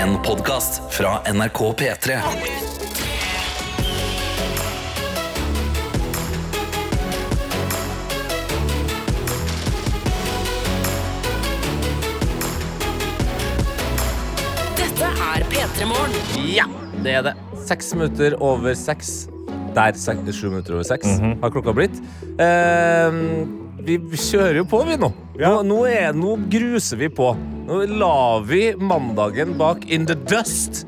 En podkast fra NRK P3. Dette er P3 Morgen. Ja, det er det. Seks minutter over seks. Der, sju minutter over seks har klokka blitt. Eh, vi kjører jo på, vi nå. Nå, nå, er, nå gruser vi på. Nå lar vi mandagen bak in the dust.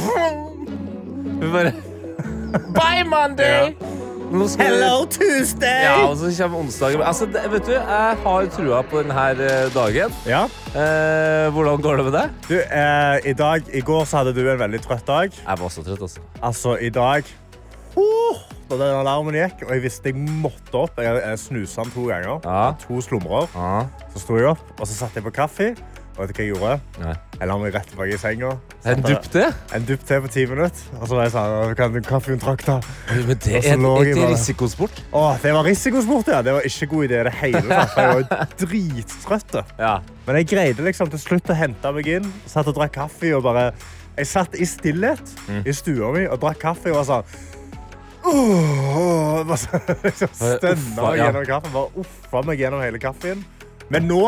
Vroom. Vi bare Bye, Monday! Nå skal vi- Tuesday! Ja, og så kommer onsdagen. Altså, det, vet du, jeg har trua på denne dagen. Ja. Eh, hvordan går det med deg? Du, eh, i, dag, I går så hadde du en veldig trøtt dag. Jeg var også trøtt, altså. Altså, i dag uh, Da den alarmen gikk, og jeg visste jeg måtte opp Jeg, jeg snusa den to ganger. Ja. To slumrer. Ja. Så sto jeg opp, og så satte jeg på kaffe. Og vet du hva jeg gjorde? Nei. Jeg la meg rett tilbake i senga. En dupp til? En dupp til på ti minutter. Og så var jeg sånn Kan du kaffen trakk, da? Men det er lå et risikosport. Å, det var risikosport, ja. Det var ikke god idé i det hele tatt. Jeg var drittrøtt. Ja. Men jeg greide liksom til slutt å hente meg inn. Satt og drakk kaffe og bare Jeg satt i stillhet Mm. i stua mi og drakk kaffe og var sånn Så- liksom Stønna meg gjennom kaffen. Bare uffa meg gjennom hele kaffen. Men nå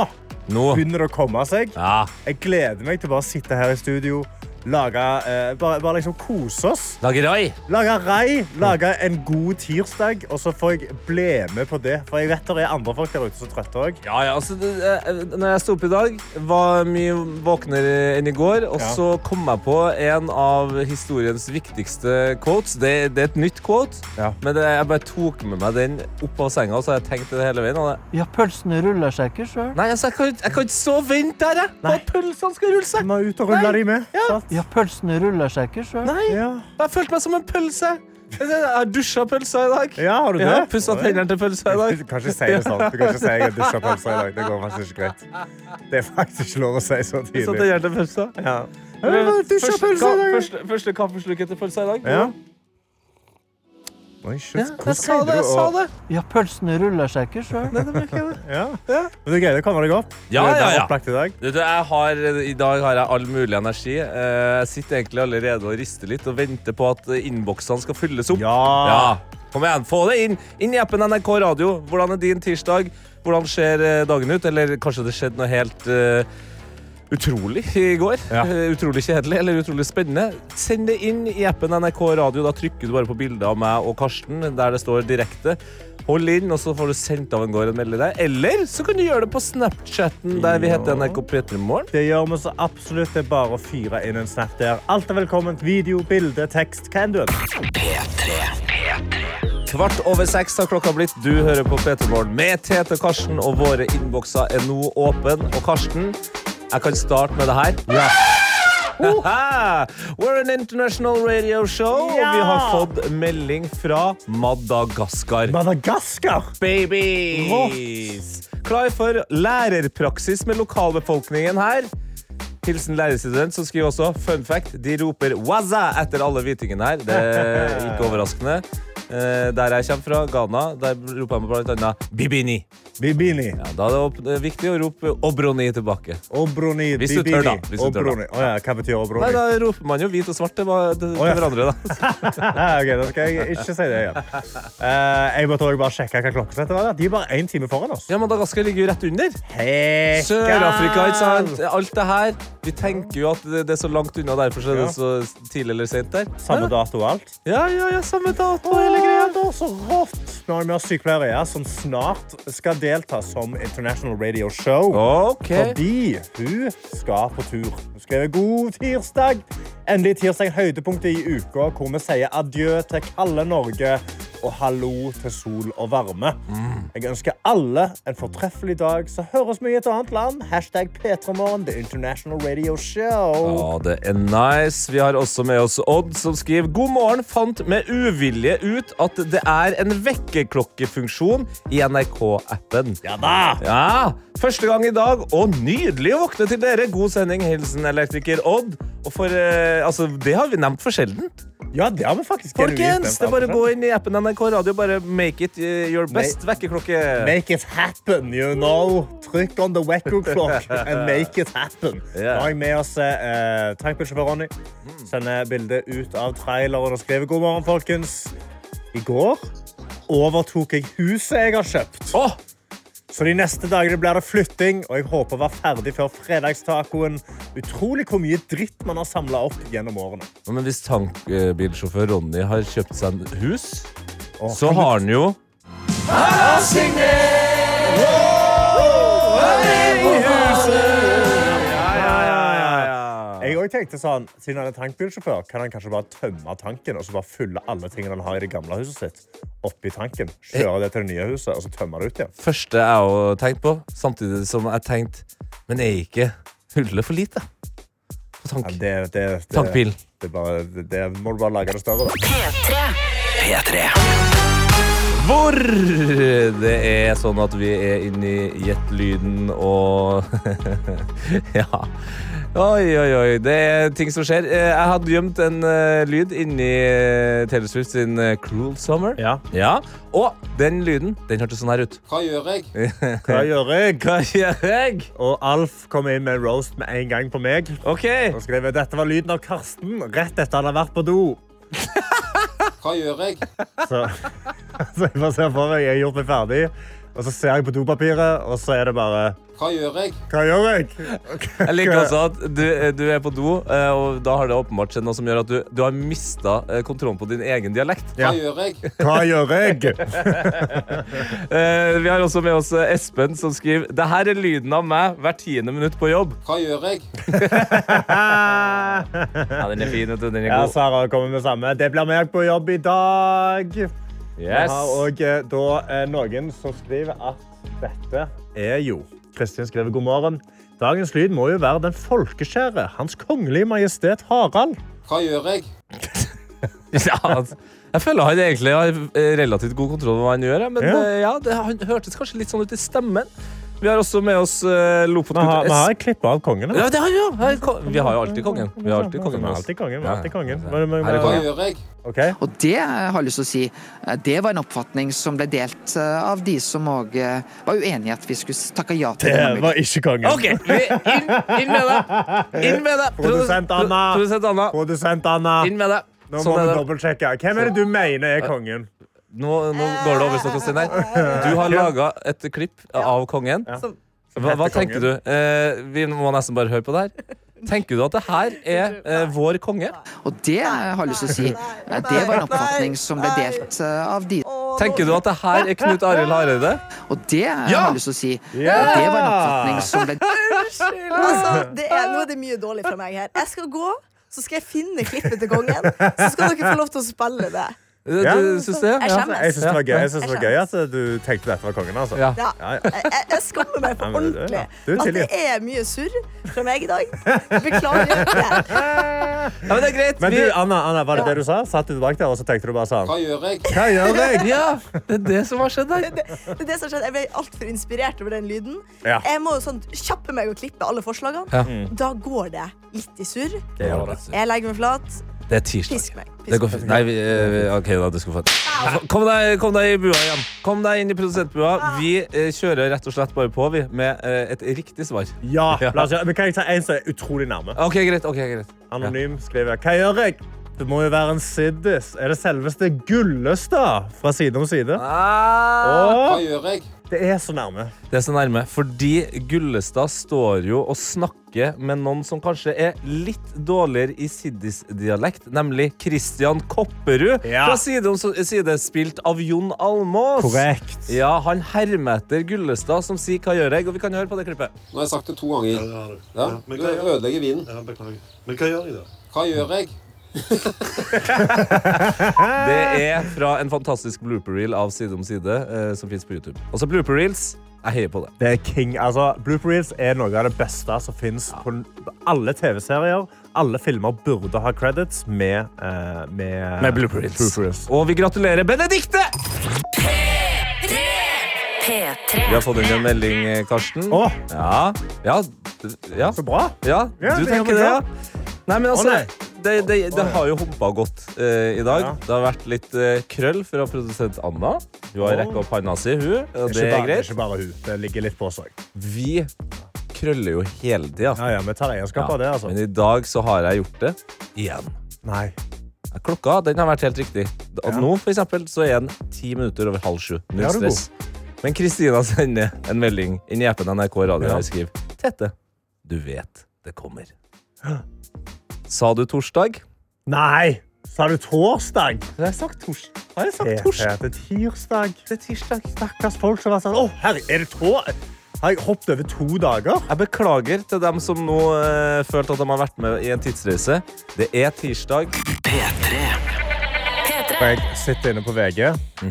Nå. begynner det å komme seg. Ja. Jeg gleder meg til å sitte her i studio, lage, eh, bare, bare liksom kose oss. Lage rai. Lage rai, lage en god tirsdag, og så får jeg bli med på det. For jeg vet det er andre folk der ute som er trøtte òg. Ja, ja, altså, det, eh, når jeg sto opp i dag, var mye våknere enn i går. Og Ja. så kom jeg på en av historiens viktigste quotes. Det, det er et nytt quote, Ja. men det, jeg bare tok med meg den opp av senga. Og så har jeg tenkt det hele veien. Og det, Ja, pølsene ruller seg ikke sjøl. nei, altså, jeg, kan, jeg kan ikke så vente der, jeg. Nei. pølsene skal rulle seg må ut og rulle de med. sant? Ja, pølsene ruller seg ikke sjøl. Nei, Ja. jeg følte meg som en pølse. Jeg har dusja pølsa i dag. Ja, har du det? Ja, Pussa tennene til pølsa i dag. Du kan ikke si det sånn. Du kan ikke si jeg har dusja pølsa i dag. Det går faktisk ikke greit. Det er faktisk ikke lov å si så Pussa tidlig. tennene til pølsa. Ja. Første, Dusja i dag. første, første kaffesluk etter pølsa i dag. Ja. Oi, shit. Ja, jeg sa det. jeg sa å- det. Ja, pølsene ruller seg ikke sjøl. Ja. Men du greide deg opp? Ja, er ja, ja. opplagt i dag. Du, jeg har, I dag har jeg all mulig energi. Eh, Jeg sitter egentlig allerede og rister litt og venter på at innboksene skal fylles opp. Ja. Ja, Kom igjen, få det inn! Inn i appen NRK Radio. Hvordan er din tirsdag? Hvordan ser eh, dagen ut? Eller kanskje det skjedde noe helt eh, utrolig i går? Ja. Eh, utrolig kjedelig eller utrolig spennende? Send det inn i appen NRK Radio. Da trykker du bare på bildet av meg og Karsten der det står direkte. Hold inn, og så får du sendt av en gård en melding der. Eller så kan du gjøre det på Snapchatten, der vi heter NRK P3morgen. Det gjør vi så absolutt. Det er bare å fyre inn en snap der. Alt er velkomment. Video, bilde, tekst. Hva enn du ønsker. Kvart over seks har klokka blitt. Du hører på P3 Morgen med Tete Karsten, og våre innbokser er nå åpen. Og Karsten, jeg kan starte med det her. Yeah. Haha! We're an international radio show, og Ja! vi har fått melding fra Madagaskar. Madagaskar. Babies! Klar for lærerpraksis med lokalbefolkningen her. Hilsen lærerstudent som skriver også Fun fact, de roper 'waza' etter alle hvitingene her. Det er ikke overraskende. Eh, der jeg kommer fra, Ghana, der roper jeg blant annet 'bibini'. Bibini. Ja, da er det viktig å rope 'obroni' tilbake. Obroni. Hvis du Bibini. tør, da. Hvis du tør, da. Oh, ja, hva betyr obroni? Nei, Da roper man jo hvit og svart til, til, til ja. hverandre. da ok, da skal jeg ikke si det igjen. Uh, jeg måtte også bare sjekke hva klokkeslettet var. De er bare én time foran oss. Ja, Madagaskar ligger jo rett under. Sør-Afrika, ikke sant? Alt det her. Vi tenker jo at det, er så langt unna, derfor så er det så tidlig eller sent der. Samme dato og alt. Ja, ja, ja, samme dato, hele greia. det er så rått! Nå har vi med oss sykepleiere ja, som snart skal delta som International Radio Show. Okay. Fordi hun skal på tur. Hun skriver god tirsdag. Endelig tirsdag høydepunktet i uka hvor vi sier adjø til kalde Norge og hallo til sol og varme. Jeg ønsker alle en fortreffelig dag, så høres vi i et annet land. Hashtag P3morgen, The International Radio Show. Ja, det er nice. Vi har også med oss Odd, som skriver God morgen. Fant med uvilje ut at det er en vekkerklokkefunksjon i NRK-appen. Ja da! Ja, Første gang i dag, og nydelig å våkne til dere. God sending. Hilsen elektriker Odd. Og for, eh, altså, det har vi nevnt for sjelden. Ja, det har vi faktisk Folkens, det er bare å gå inn i appen NRK Radio. Bare make it uh, your best vekkerklokke. Make it happen, you know. Trykk on the wecker clock and make it happen. yeah. Da har jeg med oss eh, tankbilsjåfør Ronny. Sender bilde ut av traileren og skriver god morgen, folkens. I går overtok jeg huset jeg har kjøpt. Åh, Så de neste dagene blir det flytting, og jeg håper å være ferdig før fredagstacoen. Utrolig hvor mye dritt man har samla opp gjennom årene. men hvis tankbilsjåfør Ronny har kjøpt seg en hus, Åh, så har han har han jo Jeg også tenkte sånn, Siden han er tankbilsjåfør, kan han kanskje bare tømme tanken og så bare fylle alle tingene han har i det gamle huset sitt, oppi tanken. Kjøre det til det nye huset og så tømme det ut igjen. første jeg òg tenkte på, samtidig som jeg tenkte Men er ikke hullet for lite? På tank. Ja, det, det, det, Tankbil. Det, bare, det, det må du bare lage det større. Da. P3. P3. Hvor det er sånn at vi er inne i gjettlyden og Ja. Oi, oi, oi. Det er ting som skjer. Eh, Jeg hadde gjemt en uh, lyd inni uh, Taylor Swift sin Cruel Summer. Ja. Ja. Og den lyden den hørtes sånn her ut. Hva gjør jeg? Hva gjør jeg? Hva gjør jeg? Og Alf kom inn med en roast med en gang på meg. OK. Og skrev dette var lyden av Karsten rett etter han hadde vært på do. Hva gjør jeg? Så, så jeg får se for meg, jeg har gjort meg ferdig, og så ser jeg på dopapiret, og så er det bare Hva gjør jeg? Hva gjør jeg? Jeg liker også at du, du er på do, eh, og da har det åpenbart skjedd noe som gjør at du, du har mista kontrollen på din egen dialekt. Hva Ja. gjør jeg? Hva gjør jeg? Eh, Vi har også med oss eh, Espen, som skriver Det her er lyden av meg hvert tiende minutt på jobb. Hva gjør jeg? Ja, Den er fin. Den er god. Ja. Sara kommer med samme. Det blir meg på jobb i dag. Vi har òg eh, noen som skriver at dette er jo Kristin skriver god morgen. Dagens lyd må jo være den folkeskjære, Hans kongelige majestet Harald. Hva gjør jeg? Ja, altså, jeg føler han egentlig har eh, relativt god kontroll over hva han gjør. Men Ja. eh, ja, det, han hørtes kanskje litt sånn ut i stemmen. Vi har også med oss uh, Vi har, Lofotgutt vi har et klipp av kongen. Ja, det har vi jo. Vi har jo alltid kongen. Vi har alltid kongen Vi har alltid kongen. Vi har alltid kongen. Her Men, men, kongen. gjør jeg? Og det eh, har jeg lyst til å si, eh, det var en oppfatning som ble delt eh, av de som òg var uenige i at vi skulle takke ja til Det Det var ikke kongen. OK, inn, inn med det. Inn med det. Produsent Anna. Produsent Anna. Produsent Anna, Inn med det. nå må Sånn vi er dobbeltsjekke. Hvem er det du mener er kongen? Nå, nå går det over stokk og stein her. Du har laga et klipp av kongen. Hva, hva tenker du? Eh, vi må nesten bare høre på det her. Tenker du at det her er eh, vår konge? Og det eh, har jeg lyst til å si, eh, det var en oppfatning som ble delt eh, av de Tenker du at det her er Knut Arild Hareide? Og det eh, har jeg lyst til å si, eh, det var en oppfatning som ble Altså, det er, nå er det mye dårlig fra meg her. Jeg skal gå, så skal jeg finne klippet til kongen. Så skal dere få lov til å spille det. Du, Ja. du syns det? Jeg Ja. skjemmes. Jeg syns det var gøy, det var gøy at du tenkte dette var kongen. Altså. Ja. Ja. Jeg, jeg, skammer meg for Ja, det- ordentlig. ja. Du At det er mye surr fra meg i dag. Beklager. Det. ja, men det er greit. Men du, Anna, Anna, var det det du sa? Satt du bak der, og så tenkte du bare sånn Hva gjør jeg? Hva gjør jeg? ja, det er det som har skjedd her. Det er det som har skjedd. Jeg ble altfor inspirert over den lyden. Ja. Jeg må sånn kjappe meg og klippe alle forslagene. Ja. Da går det litt i surr. Det det. Jeg legger meg flat. Det er tirsdag. Pisk meg. Det går fint. Nei, vi, eh, OK, da. Du skal få. Kom deg, kom deg i bua igjen. Kom deg inn i produsentbua. Vi eh, kjører rett og slett bare på vi, med eh, et riktig svar. Ja, la oss gjøre Men kan jeg ta en som er utrolig nærme? OK, greit. ok, greit Anonym skriver Hva gjør jeg? Det må jo være en Siddis. Er det selveste Gullestad fra Side om side? ah. Hva gjør jeg? det er så nærme. Det er så nærme, fordi Gullestad står jo og snakker med noen som kanskje er litt dårligere i siddis-dialekt, nemlig Christian Kopperud. Ja. Fra side om side, spilt av Jon Almås. Korrekt. Ja, Han hermer etter Gullestad, som sier 'hva gjør jeg?' Og vi kan høre på det klippet. Nå har jeg sagt det to ganger. Ja, det har du. Ja, Ja, men Du hva ødelegger vinen. Ja, beklager. Men hva gjør jeg da? Hva gjør jeg? Det er fra en fantastisk blooper reel av Side om side, eh, som fins på YouTube. Også blooper reels. Jeg heier på det. Det er king. Altså, Blooper Reels er noe av det beste som fins på alle TV-serier. Alle filmer burde ha credits med, eh, med, Med blooper reels. Blooper Reels. Og vi gratulerer Benedikte! Vi har fått inn en melding, eh, Karsten. Å, Ja. Ja. ja. så bra. Ja, Ja, du tenker det, ja. Nei, men altså, oh, nei. det, det, det har jo humpa godt uh, i dag. Ja. Det har vært litt uh, krøll fra produsent Anna. Hun har rekka opp handa si, hun. Og Det er greit. ikke bare hun. Det ligger litt på seg. Vi krøller jo hele tida. Ja, ja, vi tar eierskap av det, altså. Men i dag så har jeg gjort det igjen. Nei. Klokka den har vært helt riktig. Og Ja. nå for eksempel, så er den ti minutter over halv sju. Null stress. Men Kristina sender en melding inn i appen NRK Radio og skriver Tete, du vet det kommer. Sa du torsdag? Nei! Sa du torsdag? Har Jeg sagt torsdag. Har jeg Det er tirsdag. Det er tirsdag. Stakkars folk som var sånn Å, herre, er det tå... Har jeg hoppet over to dager? Jeg beklager til dem som nå eh, følte at de har vært med i en tidsreise. Det er tirsdag. P3. P3. Og jeg sitter inne på VG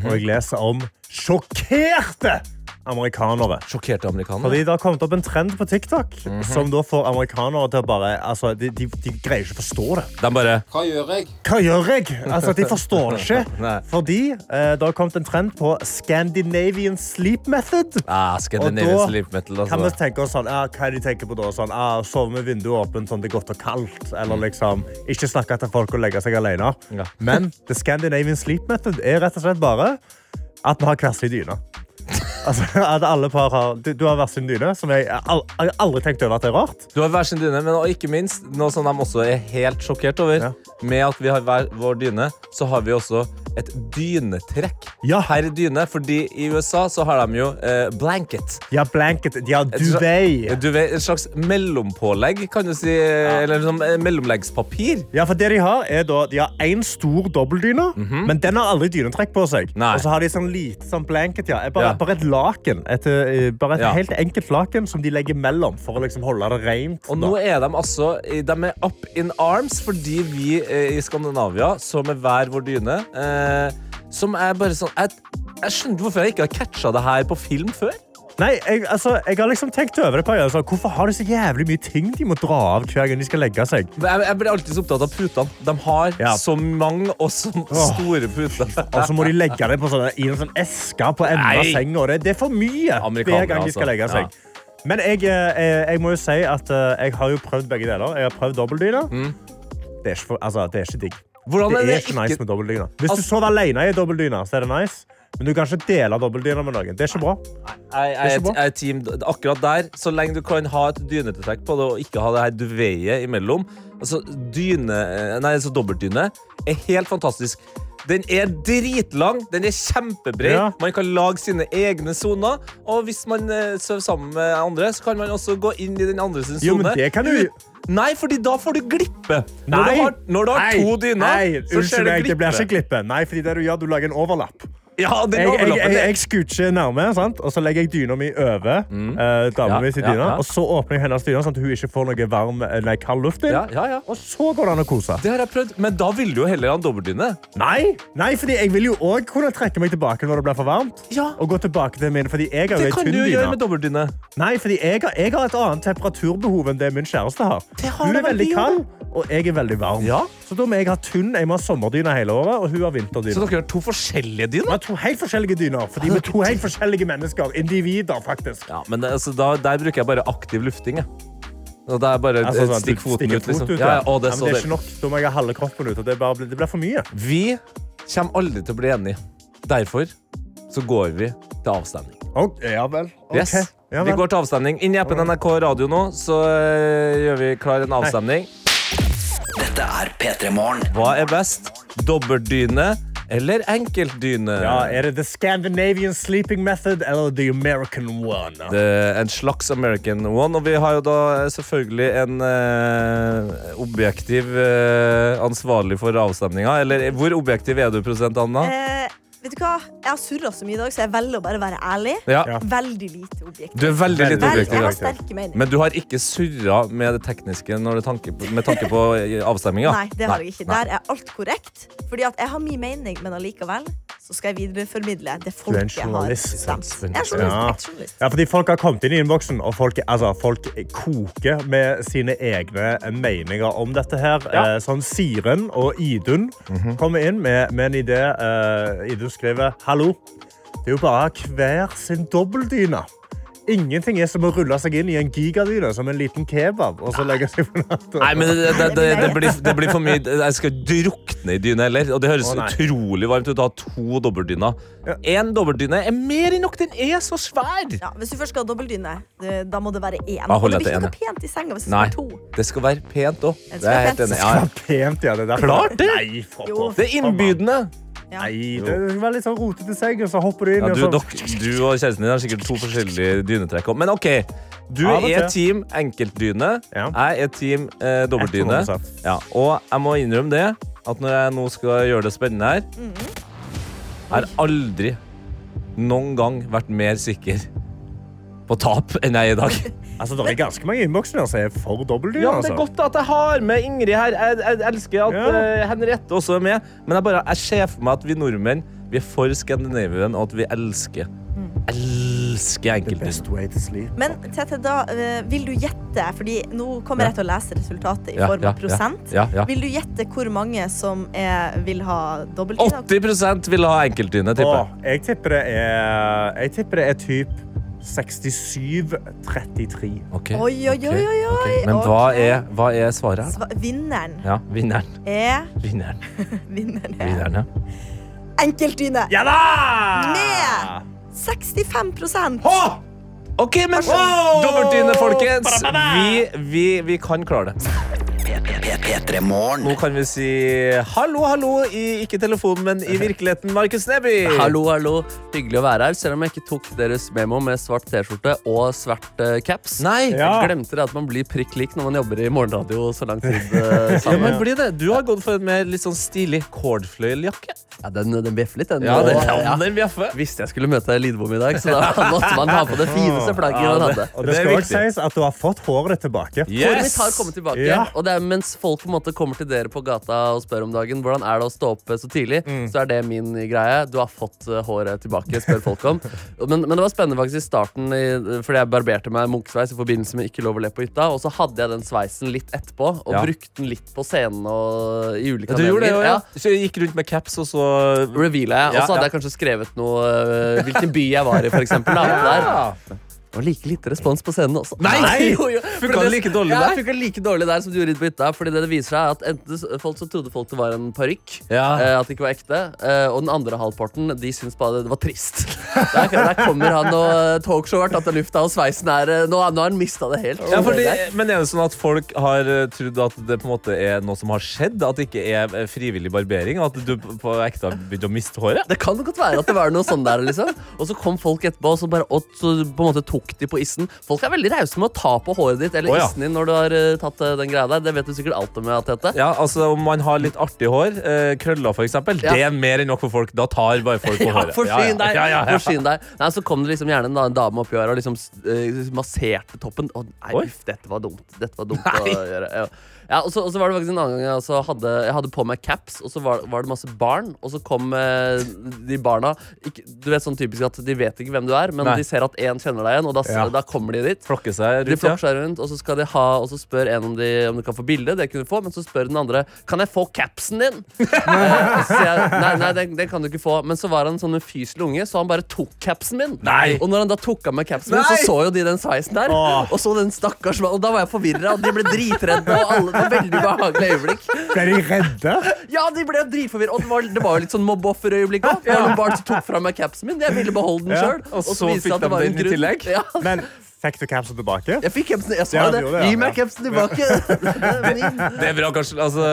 og jeg leser om sjokkerte amerikanere. Sjokkerte amerikanere. Fordi Det har kommet opp en trend på TikTok som da får amerikanere til å bare altså, de, de, de greier ikke å forstå det. De bare Hva gjør jeg? Hva gjør jeg? Altså, De forstår det ikke. Fordi eh, det har kommet en trend på Scandinavian sleep method. ah, Scandinavian Og da sleep metal, Kan vi altså. tenke oss sånn, ja, Hva er de tenker på da? Sånn, ah, Sove med vinduet åpent sånn det er godt og kaldt. Eller liksom, ikke snakke til folk og legge seg alene. Ja. Men the Scandinavian sleep method er rett og slett bare at vi har hver sin dyne. Altså, at alle par har, du, du har hver sin dyne, som jeg, al jeg har aldri tenkt over at det er rart. Du har hver sin dyne, men ikke minst noe som de også er helt sjokkert over. Ja. Med at vi har hver vår dyne, så har vi også et dynetrekk Ja. per dyne. Fordi i USA så har de jo eh, blanket. De har blanket, de har Et sla- duvet. Du vet, et slags mellompålegg, kan du si. Eller sånn eh, mellomleggspapir. Ja, for det De har er da, de har en stor dobbeltdyne, men den har aldri dynetrekk på seg. Mhm. Nei. Og så har de sånn lite sånn blanket. Ja. Bare, Ja. bare et laken. Et, eh, bare et Ja. helt enkelt laken som de legger mellom for å liksom holde det rent. Og da. nå er de altså De er up in arms fordi vi eh, i Skandinavia, så med hver vår dyne eh, Som er bare sånn Jeg, jeg skjønner ikke hvorfor jeg ikke har catcha det her på film før. Nei, jeg, altså, jeg har liksom tenkt over det på altså, Hvorfor har de så jævlig mye ting de må dra av hver gang de skal legge seg? Jeg, jeg blir alltid så opptatt av putene. De har Ja. så mange og så store puter. Og så må de legge det på sånne, i en sånn eske på enden av senga. Det, det er for mye hver gang de skal altså. legge seg. Men jeg, eh, jeg må jo si at eh, jeg har jo prøvd begge deler. Jeg har prøvd dobbeltdyne. Det, er ikke altså, det er ikke digg. Mm. Hvordan det er det ikke nice med dobbeltdyne. Hvis du Altså- sover alene i dobbeltdyne, så er det nice. Men du kan ikke dele dobbeltdyne med noen. Det er ikke bra. Jeg, jeg, er team akkurat der. Så lenge du kan ha et dynetrekk på det og ikke ha det her duveiet imellom. Altså, dyne, nei, altså dobbeltdyne er helt fantastisk. Den er dritlang, den er kjempebred. Ja. Man kan lage sine egne soner. Og hvis man eh, sover sammen med andre, så kan man også gå inn i den andre sin Jo, men sone. det kan du- Nei, fordi da får du glippe. Når Nei. du har, når du har Nei. to dyner, Nei, så skjer det glippe. Nei, meg, det blir ikke glippe. Nei, fordi det du gjør, du lager en overlapp. Ja, Jeg, jeg, jeg, jeg scoocher nærme, sant? og så legger jeg dyna mi over eh, dama mi sin dyne. Og så åpner jeg hennes dyne, sånn at hun ikke får noe varm, eh, nei, kald luft inn. ja, ja, ja. Og så går det an å kose. Det har jeg prøvd, men da vil du jo heller ha en dobbeltdyne. Nei, nei, fordi jeg vil jo òg kunne trekke meg tilbake når det blir for varmt. Ja. Og gå tilbake til min, fordi jeg har Det kan du jo gjøre med dobbeltdyne. Nei, fordi jeg har, jeg har et annet temperaturbehov enn det min kjæreste har. Det har Hun er veldig kald, og jeg er veldig varm. Ja. Så da må jeg ha tynn. Jeg må ha sommerdyne hele året, og hun har vinterdyne. Så dere har to forskjellige dyner? Ja, to helt forskjellige dyner, fordi vi er to helt forskjellige mennesker. Individer, faktisk. Ja, men det, altså, da, Der bruker jeg bare aktiv lufting. Jeg. Og det er bare Altså, sånn, stikk foten ut. Liksom. fot ut, Ja, ja, å, det, ja, men det er ikke nok. Da må jeg ha halve kroppen ut, og det, bare, blir- det blir for mye. Vi kommer aldri til å bli enige. Derfor så går vi til avstemning. Okay, ja vel. Okay. Yes. ja Vi går til avstemning. Inn i appen NRK Radio nå, så uh, gjør vi klar en avstemning. Dette er P3 Morgen. Hva er best? Dobbeltdyne eller enkeltdyne? Ja, er det the Scandinavian sleeping method eller the American one? Det er en slags American one. Og vi har jo da selvfølgelig en eh, objektiv eh, ansvarlig for avstemninga. Eller hvor objektiv er du, prosent Anna? Eh, vet du hva? Jeg har surra så mye i dag, så jeg velger å bare være ærlig. Ja. Veldig lite objektiv. Du er veldig lite Veldig objektiv. jeg har sterke meninger. Men du har ikke surra med det tekniske når det tanke på, med tanke på avstemminga? Nei, det har jeg ikke. Der er alt korrekt. Fordi at jeg har min mening, men allikevel så skal jeg videreformidle det Du er folket har stemt. Jeg er journalist, Ja. journalist. Ja, fordi Folk har kommet inn i innboksen, og folk, altså, folk koker med sine egne meninger om dette. her. Ja. Eh, sånn Siren og Idun kommer inn med, med en idé. Uh, Idun skriver Hallo. Det er jo bare hver sin dobbeltdyne. Ingenting er som å rulle seg inn i en gigadyne som en liten kebab. og så legge seg på natten. Nei, men det, det, det, det, blir, det blir for mye Jeg skal drukne i dyne heller. Og det høres Å, nei. utrolig varmt ut å ha to dobbeltdyner. Ja. Én dobbeltdyne er mer enn nok. Den er så svær! Ja, hvis du først skal ha dobbeltdyne, det- da må det være én. Da Og holder det jeg blir til ikke noe pent i senga hvis det Nei. være to. Det skal være pent òg. Det er jeg være helt pent. enig. i. Ja, ja. Pent, ja. Det er derfor. Klart det! Nei, for, Jo. Det er innbydende. Ja. Nei, det være litt sånn rotete seng, og så hopper du inn. Ja, og du, så... dok- du og kjæresten din har sikkert to forskjellige dynetrekk. Men OK. Du ja, er team enkeltdyne. Ja. Jeg er team eh, dobbeltdyne. Ja, og jeg må innrømme det, at når jeg nå skal gjøre det spennende her Jeg har aldri noen gang vært mer sikker på tap enn jeg er i dag. Altså, det er ganske mange innbokser som er for dobbeltdyr. Ja, det er altså. godt at jeg har med Ingrid her. Jeg, jeg elsker at Ja. uh, Henriette også er med. Men jeg, bare, jeg ser for meg at vi nordmenn vi er for Scandinavian, og at vi elsker Elsker The best way to sleep. Men Tete, da eh, vil du gjette, Fordi nå kommer jeg til å lese resultatet i Ja, form ja, av prosent. Ja, ja. Vil du gjette hvor mange som er, vil ha dobbeltdyr? 80% vil ha enkeltdyne, tipper jeg. Jeg tipper det er Jeg tipper det er typ 67-33. Okay. Oi, oi, oi, oi, oi, Okay. Men hva er, hva er svaret? Sva- Vinneren Ja, vinneren. er Vinneren. Vinneren er vinneren ja. enkeltdyne. Ja da! Med 65 OK, men dobbeltdyne, folkens. Vi, vi, vi kan klare det. P3 Morgen. Nå kan vi si hallo, hallo i ikke telefonen, men i virkeligheten, Markus Neby. Hallo, hallo. Hyggelig å være her, selv om jeg ikke tok deres memo med svart T-skjorte og svart uh, caps. Nei. Ja. Jeg glemte det at man blir prikk lik når man jobber i morgenradio så lang tid eh, Ja, men blir det. Du har gått for en mer litt sånn stilig cordfløyeljakke. Ja, den, den bjeffer litt, den. Ja, den, ja, den bjeffer. Visste jeg skulle møte Lidbom i dag, så da måtte man ha på det fineste flagget man hadde. Og det er skal også sies at du har fått håret tilbake. Håret mitt har kommet tilbake, og det er mens folk på en måte kommer til dere på gata og spør om dagen hvordan er det å stå opp så tidlig, så er det min greie. Du har fått eh, håret tilbake, spør folk om. Men, men det var spennende faktisk i starten, i, fordi jeg barberte meg munkesveis i forbindelse med Ikke lov å le på hytta, og så hadde jeg den sveisen litt etterpå, og Ja. brukte den litt på scenen og i ulike Ja, du gjorde det, anledninger. ja. Så jeg gikk rundt med caps, og så Reveala jeg, og så hadde ja. jeg kanskje skrevet noe eh, Hvilken by jeg var i, for eksempel. Da, der. Det var like lite respons på scenen også. Nei! jo, jo. Funka det like dårlig der? ja? Funka like dårlig der som du gjorde i på hytta. Fordi det det viser seg at enten folk så trodde folk det var en parykk, Ja. eh, at det ikke var ekte, eh, og den andre halvparten de syntes bare det var trist. Der, der kommer han og talkshowet talkshow har tatt av lufta, og sveisen er eh, Nå, nå har han mista det helt. Ja, fordi, men er det sånn at folk har eh, trodd at det på en måte er noe som har skjedd? At det ikke er eh, frivillig barbering? At du på ekte har begynt å miste håret? Det kan godt være at det var noe sånn der, liksom. Og så kom folk etterpå, og så, bare, og så på en måte tok de på issen. Folk er veldig rause med å ta på håret ditt eller oh, ja. issen din når du har uh, tatt eh, den greia der. Det vet du sikkert alt om, Tete. Ja, altså Om man har litt artig hår, uh, krøller f.eks., Ja. det er mer enn nok for folk. Da tar bare folk på Ja, håret. forsyn deg! Ja. Forsyn deg. Nei, så kom det liksom gjerne en en dame oppi øret og liksom masserte toppen. Å, nei, Oi. uff, dette var dumt. Dette var dumt å gjøre. Ja. Ja, og, så, og så var det faktisk en annen gang jeg altså hadde, jeg hadde på meg caps, og så var, var det masse barn. Og så kom eh, de barna ikke, Du vet sånn typisk at de vet ikke hvem du er, men Nei. de ser at én kjenner deg igjen, og da, Ja. da kommer de dit. Flokker seg De rundt, flokker seg rundt, og så skal de ha Og så spør en om de, om de kan få bilde. Det kunne du få, men så spør den andre Kan jeg få capsen din. Eh, jeg, nei, nei den, den kan du ikke få. Men så var han sånn ufyselig unge, så han bare tok capsen min. Nei. Og når han da tok av meg capsen min, så så jo de den sveisen der. Åh. Og så den stakkars Og da var jeg forvirra, og de ble dritredde. Og alle, var veldig behagelig øyeblikk. Ble de redde? Ja, de ble dritforvirra. Og det var, det var jo litt sånn mobbeofferøyeblikk òg. Ja. barn tok fra meg capsen min. Jeg ville beholde den Ja, Og, og så fikk de den i tillegg? Ja. Men fikk du capsen tilbake? Jeg fikk capsen. Jeg sa Ja, det. gjorde det, ja. Gi meg capsen tilbake. Det er bra, kanskje. Altså,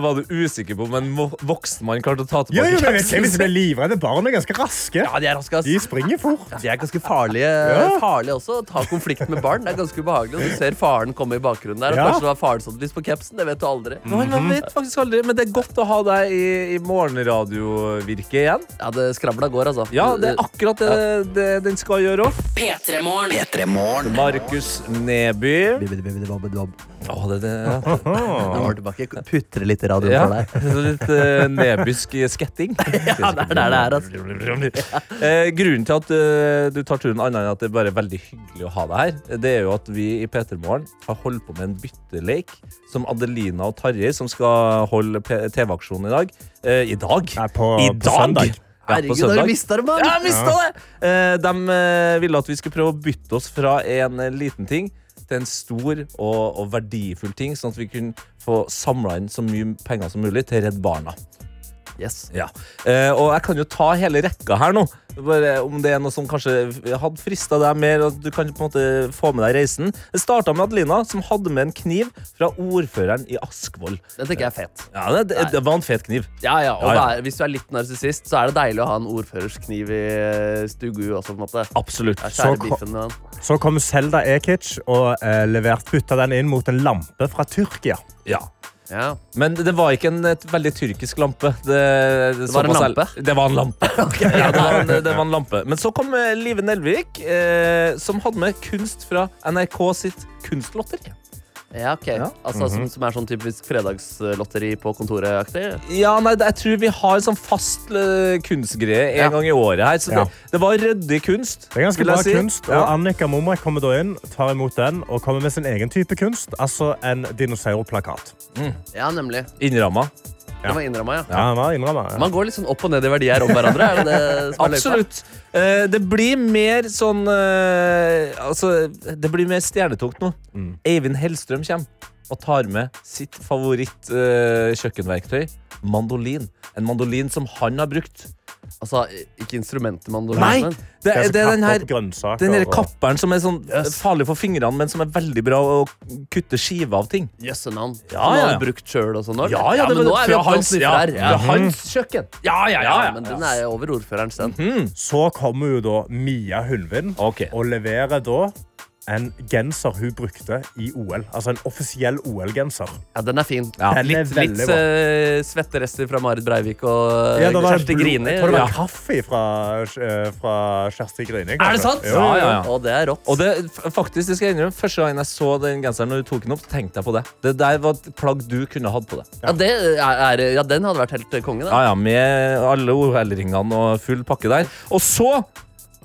var du usikker på om en voksen mann klarte å ta Jo, jo, tilbake men capsen? Hvis de livredde, barn er ganske raske. Ja, de er raske, ass. De springer fort. De er ganske farlige, Ja. farlige også. Å ta konflikt med barn det er ganske ubehagelig. Og du ser faren komme i bakgrunnen der. Og Ja. Kanskje det var faren som hadde lyst på capsen. Det vet du aldri. Man, man vet faktisk aldri, men det er godt å ha deg i, i morgenradiovirket igjen. Ja, det skravla går, altså. Ja, det er akkurat det, det den skal gjøre òg. P3 Morgen. P3 Morgen. Markus Neby. Oh, det, det, Nå var det tilbake. Putre litt i radioen ja. for deg. Litt uh, nebysk sketting. Ja, det er der det er, altså. Eh, grunnen til at uh, du tar turen annet enn at det er bare veldig hyggelig å ha deg her, det er jo at vi i P3 Morgen har holdt på med en bytteleik som Adelina og Tarjei, som skal holde TV-aksjonen i dag. Eh, I dag? Nei, på, I på dag? søndag. Herregud, har du mista det, mann? Ja, jeg mista det! Eh, de eh, ville at vi skulle prøve å bytte oss fra en eh, liten ting til en stor og, og verdifull ting, sånn at vi kunne få samla inn så mye penger som mulig til Redd Barna. Yes. Ja. Eh, og jeg kan jo ta hele rekka her nå. Bare om det er noe som kanskje hadde frista deg mer, og du kan på en måte få med deg reisen. Det starta med Adelina, som hadde med en kniv fra ordføreren i Askvoll. Det tenker jeg er fet. Ja, det, det, det var en fet kniv. Ja, ja, og Ja, ja. er- Hvis du er litt narsissist, så er det deilig å ha en ordførers kniv i eh, stugu også. på en måte Absolutt. Så biffen. Så kom Selda Ekic og eh, levert, putta den inn mot en lampe fra Tyrkia. Ja. Ja. Men det var ikke en et veldig tyrkisk lampe. Det, det, var en lampe? Selv. Det var en lampe. ja, det, var en, det var en lampe. Men så kom eh, Live Nelvik, eh, som hadde med kunst fra NRK sitt kunstlotteri. Ja, ok. Ja. Altså, som, som er sånn typisk fredagslotteri på kontoret-aktig? Ja, nei, Jeg tror vi har sånn fast eh, kunstgreie en Ja. gang i året her. Så Ja. det, det var ryddig kunst. Det er ganske bra si. kunst, og Ja. Annika Momrek kommer da inn, tar imot den og kommer med sin egen type kunst, altså en dinosaurplakat. Ja, nemlig. Innramma. Det var innramma, ja. Ja, han var innrømmet, ja. Man går litt sånn opp og ned i verdier om hverandre. Er det det som er løypa? Absolutt. Eh, det blir mer sånn eh, Altså, det blir mer stjernetungt nå. Mm. Eivind Hellstrøm kommer og tar med sitt favoritt-kjøkkenverktøy. mandolin. En mandolin som han har brukt. Altså, ikke instrumentet man Nei! Det, er- det er den her den her kapperen som er sånn Yes. farlig for fingrene, men som er veldig bra å kutte skive av ting. Ja, Som han ja, har ja. brukt sjøl og sånn? òg. Ja, ja, men nå er vi oppe hans, sniffer ja, her. fra hans kjøkken. Ja, ja, Ja, men den er over ordføreren -hmm. Så kommer jo da Mia Hulvin okay. og leverer da en genser hun brukte i OL. Altså en offisiell OL-genser. Ja, den er fin. Ja. Den Litt, er litt eh, svetterester fra Marit Breivik og Ja, det Kjersti Grini. Jeg tror det var Ja. kaffe fra, eh, fra Kjersti Grini. Er det sant? Ja, ja, ja. Og det er rått. Og det, faktisk, det skal jeg innrømme, Første gang jeg så den genseren når du tok den opp, tenkte jeg på det. Det der var et plagg du kunne hatt på deg. ja, det er, er, ja, den hadde vært helt konge, da. Ja, ja, Med alle OL-ringene og full pakke der. Og så,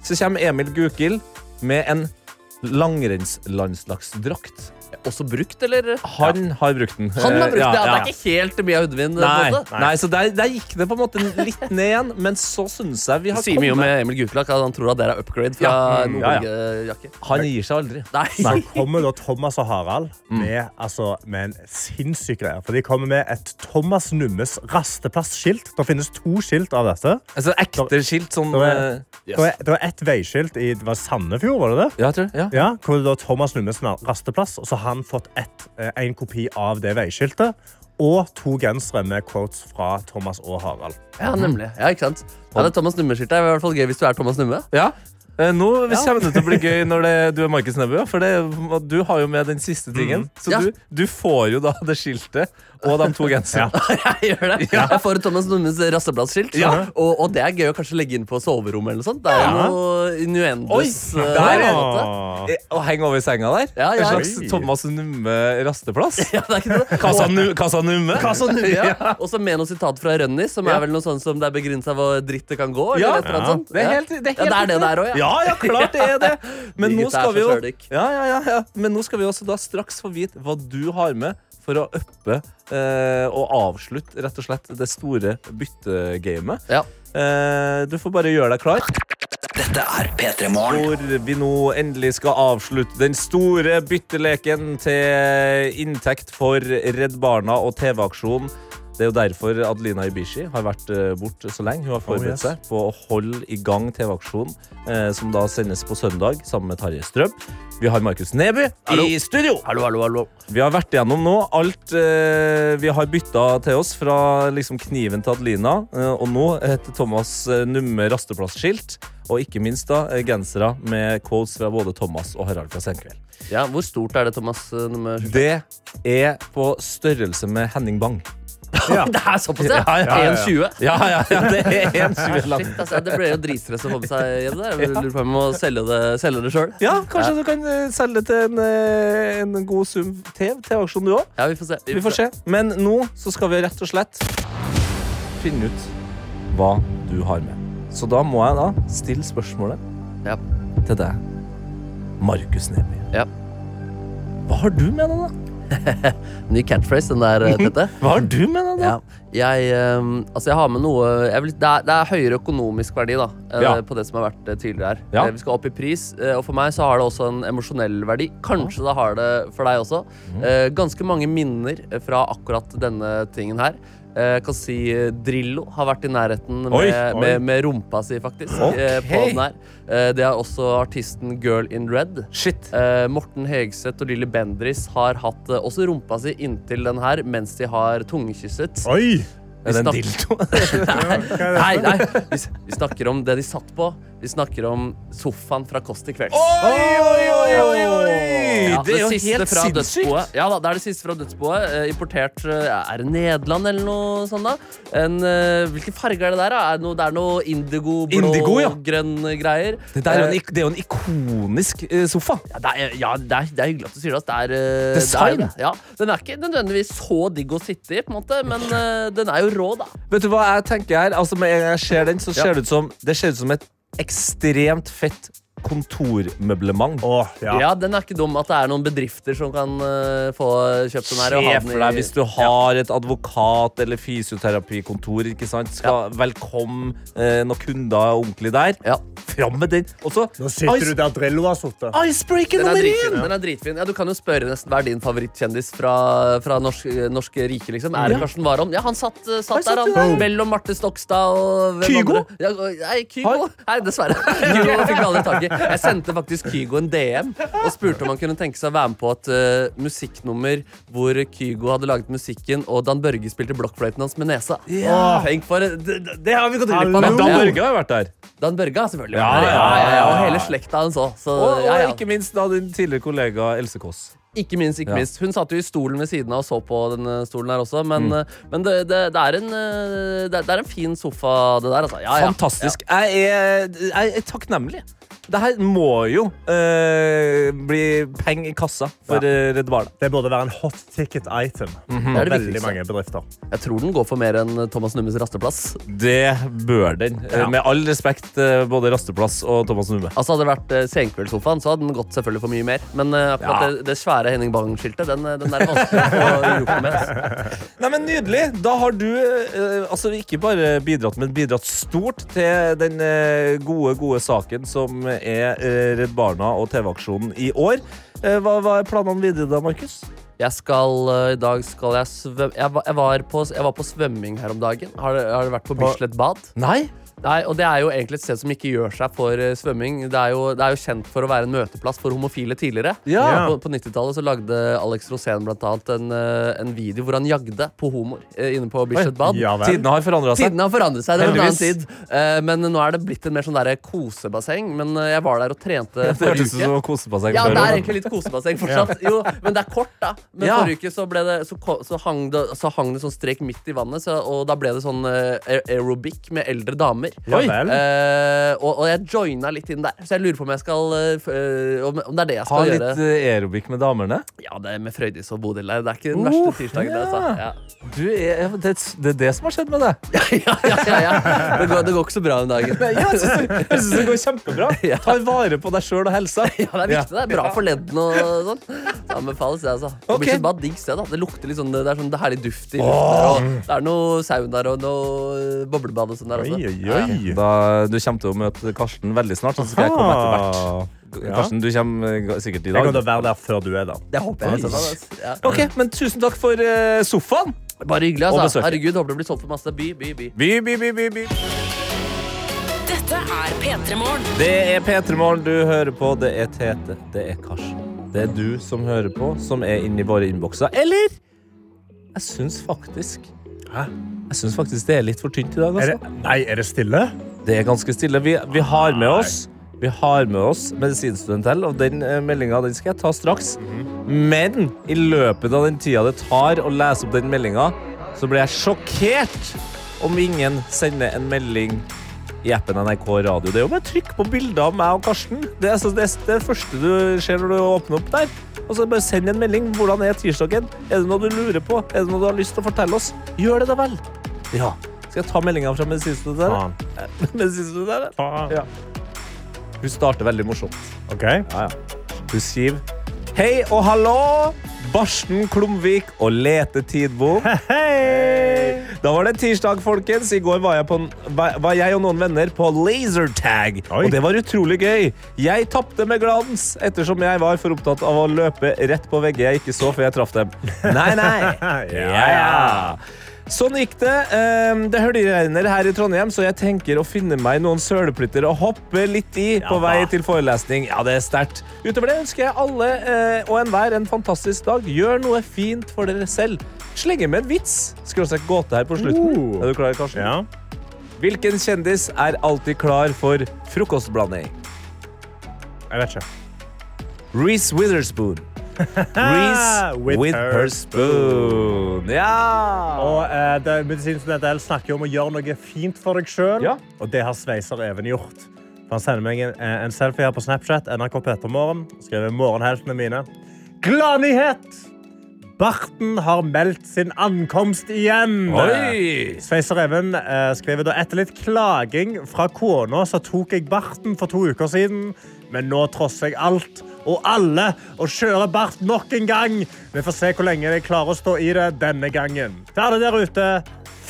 så kommer Emil Gukild med en langrennslandslagsdrakt. Også brukt, eller? Han har brukt den. Han har brukt brukt det! Ja, ja, Det er ikke helt Mia Hudvin? Nei, nei, så der, der gikk det på en måte litt ned igjen, men så syns jeg vi Det har sier mye om Emil Gukild at han tror at det er upgrade fra Ja. en Mm, ja, ja. OL-jakke. Han gir seg aldri. Nei. Så kommer da Thomas og Harald med, altså, med en sinnssyk greie. For de kommer med et Thomas Nummes rasteplassskilt. Det finnes to skilt av dette. Altså ekte skilt sånn Det er- yes. Det var, det ett veiskilt i det var Sandefjord, var det det? Ja, jeg tror ja. Ja, hvor det da Thomas Nummes rasteplass, og så han fått ett, eh, en kopi av det veiskiltet. Og to gensere med quotes fra Thomas og Harald. Ja, nemlig. Ja, ikke sant? Ja, det er Thomas Numme-skiltet er i hvert fall gøy hvis du er Thomas Numme. Ja. Nå Nå kommer det til å bli gøy når det, du er Markus Neby. For det, du har jo med den siste tingen. Så Ja. du, du får jo da det skiltet og de to genserne. Jeg gjør det. Jeg får et Thomas Nummes rasteplassskilt. Ja. Og, og det er gøy å kanskje legge inn på soverommet eller noe sånt. Det er jo Ja. noe Oi, innuendos. eh, der er. Eh, Og henge over senga der. Ja, ja. En slags Thomas Numme rasteplass. Ja, det er ikke det. Casa, nu, Casa Numme. Casa Numme, ja. Og så med noe sitat fra Rønnis, som er vel noe sånn som det er begrensa hvor dritt det kan gå. Ja, eller ja. sånt. Det er helt, det er Ja, det er det der òg, ja. Ja, ja, klart det er det. Men nå er skal vi jo ja, ja, ja, ja. Men nå skal vi også da straks få vite hva du har med for å uppe eh, og avslutte rett og slett det store byttegamet. Ja. Eh, du får bare gjøre deg klar. Dette er P3 Morgen. Hvor vi nå endelig skal avslutte den store bytteleken til inntekt for Redd Barna og TV-aksjonen. Det er jo derfor Adelina Ibishi har vært eh, borte så lenge. Hun har forberedt yes. seg på å holde i gang TV-aksjonen, eh, som da sendes på søndag sammen med Tarjei Strøm. Vi har Markus Neby Hallo. i studio. Hallo, hallo, hallo. Vi har vært igjennom nå alt eh, vi har bytta til oss fra liksom, kniven til Adelina, eh, og nå heter Thomas eh, Numme rasteplassskilt. Og ikke minst da eh, gensere med quotes fra både Thomas og Harald fra Senkveld. Ja, Hvor stort er det Thomas nummer Det er på størrelse med Henning Bang. Ja. Det er såpass, ja! Ja, ja, ja, ja. 1,20. Ja, ja, ja, det er en tjue lang. Shit, altså, det ble jo dritstress å få med seg hjem der. Jeg lurer på om jeg må selge det, selge det sjøl. Ja, kanskje du kan selge det til en, eh, en god sum til TV-aksjon du òg. Ja, vi får se. Vi får se. Men nå så skal vi rett og slett finne ut hva du har med. Så da må jeg da stille spørsmålet Ja. til deg, Markus Neby. Ja. Hva har du med deg, da? Ny catchphrase, den der, eh, Tete. Hva har du med deg, da? Ja. Jeg, um, altså jeg har med noe vil, det, er, det er høyere økonomisk verdi da eh, Ja. på det som har vært tidligere her. Ja. Vi skal opp i pris, og for meg så har det også en emosjonell verdi. Kanskje det har det for deg også. Mm. Ganske mange minner fra akkurat denne tingen her. Eh, Jeg kan si eh, Drillo har vært i nærheten med, Oi, oi. med, med rumpa si, faktisk. Eh, På den her. Eh, Det er også artisten Girl in Red. Shit. Eh, Morten Hegseth og Lilly Bendris har hatt eh, også rumpa si inntil den her mens de har tungekysset. Oi! Er det en dildo? Nei, nei. Vi, vi snakker om det de satt på. Vi snakker om sofaen fra Kåss til kvelds. Oi, oi, oi, oi, oi! Ja, det er jo helt sinnssykt. Ja da, det er det siste fra dødsboet. Eh, importert eh, Er det Nederland eller noe sånt? da? En, eh, hvilken farge er det der? da? Er det, noe, det er noe indigo, blå, Indigo, ja. grønn greier. Det, er jo en, Eh, det er jo en ikonisk eh, sofa. ja, det er, ja, det er, det er hyggelig at du sier det. Det er, Design. Det er, ja, den er ikke nødvendigvis så digg å sitte i, på en måte, men eh, den er jo rå, da. Vet du hva jeg tenker her? Altså, med en gang jeg ser den, så ser det ut som, det ser ut som et ekstremt fett kontormøblement. Åh, ja. Ja. Den er ikke dum at det er noen bedrifter som kan uh, få kjøpt den her. Se for deg hvis du har et advokat- eller fysioterapikontor. ikke sant? Skal ja. Velkom uh, noen kunder ordentlig der. Ja. Fram med den! Og så Nå sitter ice- du der Drillo har sittet. Icebreaker er nummer dritfin. én! Den er dritfin. Ja, du kan jo spørre nesten hva er din favorittkjendis fra, fra norsk, norske rike. liksom Er det Ja. Karsten Warholm? Ja, han satt, satt satt der, han. der? Mellom Marte Stokstad og hvem Kygo? andre? Ja, nei, Kygo. Nei, dessverre. Kygo fikk vi aldri tak i. Jeg sendte faktisk Kygo en DM og spurte om han kunne tenke seg å være med på et uh, musikknummer hvor Kygo hadde laget musikken, og Dan Børge spilte blokkfløyten hans med nesa. Åh, Tenk for det, det, har vi gått glipp av. Dan Børge har jo vært der. Dan Børge har selvfølgelig Ja, ja, ja, ja. Og hele slekta hans òg. Så Og, ja, ja. og ikke minst da din tidligere kollega Else Kåss. Ikke minst. ikke Ja. minst Hun satt jo i stolen ved siden av og så på denne stolen her også. Men, Mm. eh, men det, det, det, er en, eh, det, det er en fin sofa, det der. Altså. Ja, ja. Fantastisk. Jeg, er, jeg er takknemlig. Det her må jo eh, bli penger i kassa for ja. Redd Barna. Det burde være en hot ticket item. Det er det Veldig viktigste. mange bedrifter. Jeg tror den går for mer enn Thomas Nummes rasteplass. Det bør den. Eh, Ja. Med all respekt, eh, både Rasteplass og Thomas Numme. Altså Hadde det vært Senkveldssofaen, så hadde den gått selvfølgelig for mye mer. Men eh, akkurat Ja. det, det svære Henning Bang-skiltet, den, eh, den er vanskelig å med. altså. Nei, men Nydelig. Da har du eh, altså ikke bare bidratt, men bidratt stort til den eh, gode, gode saken som er eh, Redd Barna og TV-aksjonen i år. Eh, hva, hva er planene videre da, Markus? Jeg skal, eh, I dag skal jeg svømme jeg, var- jeg, var på, jeg var på svømming her om dagen. Har, du- har du vært på Bislett bad? Nei. Nei, og Det er jo egentlig et sted som ikke gjør seg for eh, svømming. Det er, jo, det er jo kjent for å være en møteplass for homofile tidligere. Ja. På, på 90-tallet så lagde Alex Rosén blant annet en, eh, en video hvor han jagde på homoer eh, inne på Bislett Bad. Ja vel. Tidene har forandra seg. Tidene har forandret seg. Det var en annen tid. Eh, men nå er det blitt en mer sånn der kosebasseng. Men eh, jeg var der og trente Det forrige hørtes ut uke. som kosebasseng Ja, det er egentlig litt kosebasseng fortsatt. Jo, men det er kort, da. Men Ja. forrige uke så, ble det, så, så, hang det, så hang det sånn strek midt i vannet, så, og da ble det sånn uh, aerobic med eldre damer. Ja. Eh, og, og jeg joina litt inn der, så jeg lurer på om jeg skal uh, om, om det er det jeg Ha skal litt gjøre. aerobic med damene. Ja, det er med Frøydis og Bodil der. Det er ikke den verste tirsdagen, det. ja. Altså. Ja. Du er, det, det er det som har skjedd med deg. ja, ja, ja, ja. Det, går, det går ikke så bra om dagen. Ja, jeg syns det, det går kjempebra. Ja. Ta vare på deg sjøl og helsa. Ja, det er viktig. Det er bra for leddene og sånn. Det anbefales, det, altså. Ok. Bislett Bad, digg sted, da. Det lukter litt sånn, det er sånn det er herlig duft i luften der. Det er noe saunaer og noe eh, boblebad og sånn der Oi, også. oi, oi. Da, du kommer til å møte Karsten veldig snart, så skal jeg komme etter hvert. Ja. Karsten, du kommer eh, sikkert i dag. Jeg kommer til å være der før du er der. Det håper jeg. Ja. Ok, men tusen takk for eh, sofaen. Bare hyggelig, altså. Herregud, håper det blir solgt for masse. By, by, by. by, by, by, by, by. Dette er P3 Morgen. Det er P3 Morgen du hører på. Det er Tete. Det er Karsten. Det er du som hører på, som er inni våre innbokser. Eller Jeg syns faktisk Hæ? Jeg syns faktisk det er litt for tynt i dag. Er Altså. det, nei, er det stille? Det er ganske stille. Vi, vi har med oss Vi har med oss medisinstudent og den uh, meldinga skal jeg ta straks. Men i løpet av den tida det tar å lese opp den meldinga, så blir jeg sjokkert om ingen sender en melding i appen NRK Radio. Det er jo bare trykk på bilder av meg og Karsten. Det er, altså, det, det første du ser når du åpner opp der. Og så bare Send en melding. Hvordan er tirsdagen? Er det noe du lurer på? Er det noe du har lyst til å fortelle oss? Gjør det da vel. Ja. Skal jeg ta meldinga fra medisinstudent? Faen. Medisinstudent, eller? Faen. Ja. Hun starter veldig morsomt. OK. Ja, ja. Hun skriver Hei og hallo! Barsten Klumvik og Lete Tidbom. Hei! Da var det tirsdag, folkens. I går var jeg, på, en- var var jeg og noen venner på lasertag. Oi. Og det var utrolig gøy. Jeg tapte med glans, ettersom jeg var for opptatt av å løpe rett på vegger jeg ikke så før jeg traff dem. Nei, nei. Ja, ja. Sånn gikk det. Ehm, Det høljregner her i Trondheim, så jeg tenker å finne meg noen søleplytter og hoppe litt i på Ja, vei til forelesning. Ja, det er sterkt. Utover det ønsker jeg alle eh, og enhver en fantastisk dag. Gjør noe fint for dere selv. Slenge med en vits. Skråstrek gåte her på slutten. Uh. Er du klar, Karsten? Ja. Hvilken kjendis er alltid klar for frokostblanding? Jeg vet ikke. Reece Witherspoon. Reece With with, her her spoon. Ja! Og eh, det Medisinstudent L snakker om å gjøre noe fint for deg sjøl, Ja. og det har Sveiser Even gjort. For han sender meg en, eh, en selfie her på Snapchat, NRK Petermorgen, skriver morgenheltene mine. Gladnyhet! Barten har meldt sin ankomst igjen. Oi! Sveiser Even eh, skriver da etter litt klaging fra kona så tok jeg barten for to uker siden, men nå trosser jeg alt og alle og kjører bart nok en gang. Vi får se hvor lenge de klarer å stå i det denne gangen. Ta det der ute.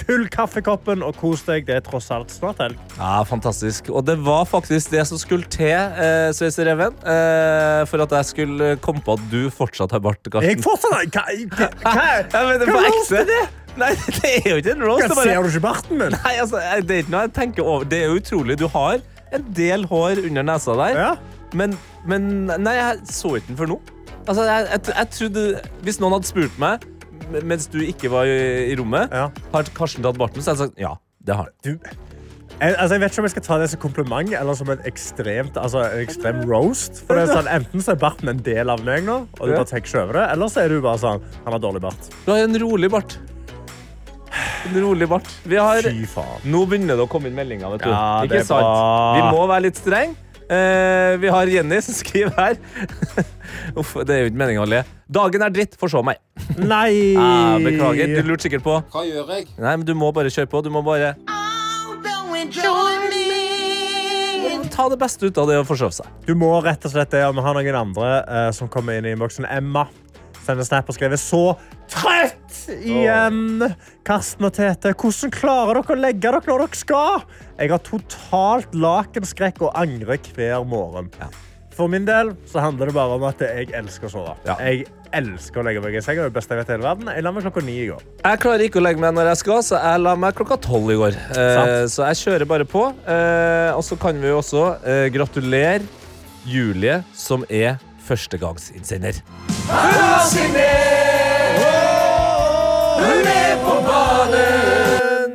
Fyll kaffekoppen og kos deg. Det er tross alt snart helg. Ja, Fantastisk. Og det var faktisk det som skulle til, eh, Sveiser Even, eh, for at jeg skulle komme på at du fortsatt har bart. Karsten. Jeg fortsatt Hva, hva, hva, men det er hva på roast ekte. er det? Nei, det er jo ikke en roast. er Ser du ikke barten min? Nei, altså, det er ikke noe jeg tenker over. Det er jo utrolig. Du har en del hår under nesa der, Ja. Men, men Nei, jeg så ikke den før nå. Altså, jeg, jeg, jeg trodde Hvis noen hadde spurt meg mens du ikke var i, i rommet, Ja. har Karsten tatt barten, så hadde jeg sagt ja. Det har han. Du, jeg, altså, jeg vet ikke om jeg skal ta det som kompliment eller som en ekstremt, altså, en ekstrem roast. For det er sånn, Enten så er barten en del av meg nå, og du Ja. bare ikke over det, eller så er du bare sånn Han har dårlig bart. Du har en rolig bart. En rolig bart. Vi har Fy faen. Nå begynner det å komme inn meldinger. vet du. Ja, det Ikke er sant? bra. Vi må være litt streng. Eh, vi har Jenny som skriver her. Uff, det er jo ikke meningen å le. Dagen er dritt, forså meg. Nei! Ah, beklager. Du lurte sikkert på. Hva gjør jeg? Nei, men du må bare kjøre på. Du må bare Ta det beste ut av det å forsove seg. Du må rett og slett det. og Vi har noen andre eh, som kommer inn i innboksen. Emma sender snap og skriver så trøtt igjen. Karsten og Tete, hvordan klarer dere å legge dere når dere skal? Jeg har totalt lakenskrekk og angrer hver morgen. For min del så handler det bare om at jeg elsker å sove. Ja. Jeg elsker å legge meg i senga. Det beste jeg vet hele verden. Jeg la meg klokka ni i går. Jeg klarer ikke å legge meg når jeg skal, så jeg la meg klokka tolv i går. Eh, så jeg kjører bare på. Eh, og så kan vi jo også eh, gratulere Julie, som er førstegangsinnsender.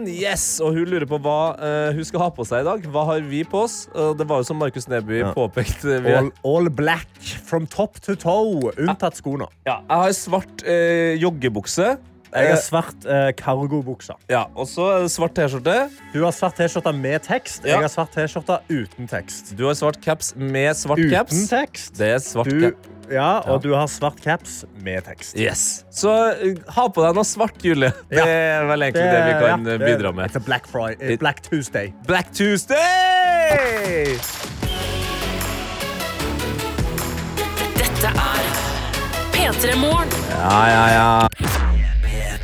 Yes, og Hun lurer på hva eh, hun skal ha på seg i dag. Hva har vi på oss? Og det var jo som Markus Neby Ja. påpekte. Vi All, all black from top to toe, unntatt skoene. ja, jeg har svart eh, joggebukse. Jeg har Eh, svart eh, cargobukse. ja, og så er det svart T-skjorte. Du har svart T-skjorte med tekst. Ja. Jeg har svart T-skjorte uten tekst. Du har svart caps med svart Uten caps. tekst. Det er svart Du, caps. ja, og du har svart caps med tekst. Yes. Så uh, ha på deg noe svart, Julie. Det Ja. er vel egentlig det, vi kan ja, uh, bidra med. It's a Black, Friday, eh, Black Tuesday. Black Tuesday! Dette er P3 Morgen. Ja, ja, ja.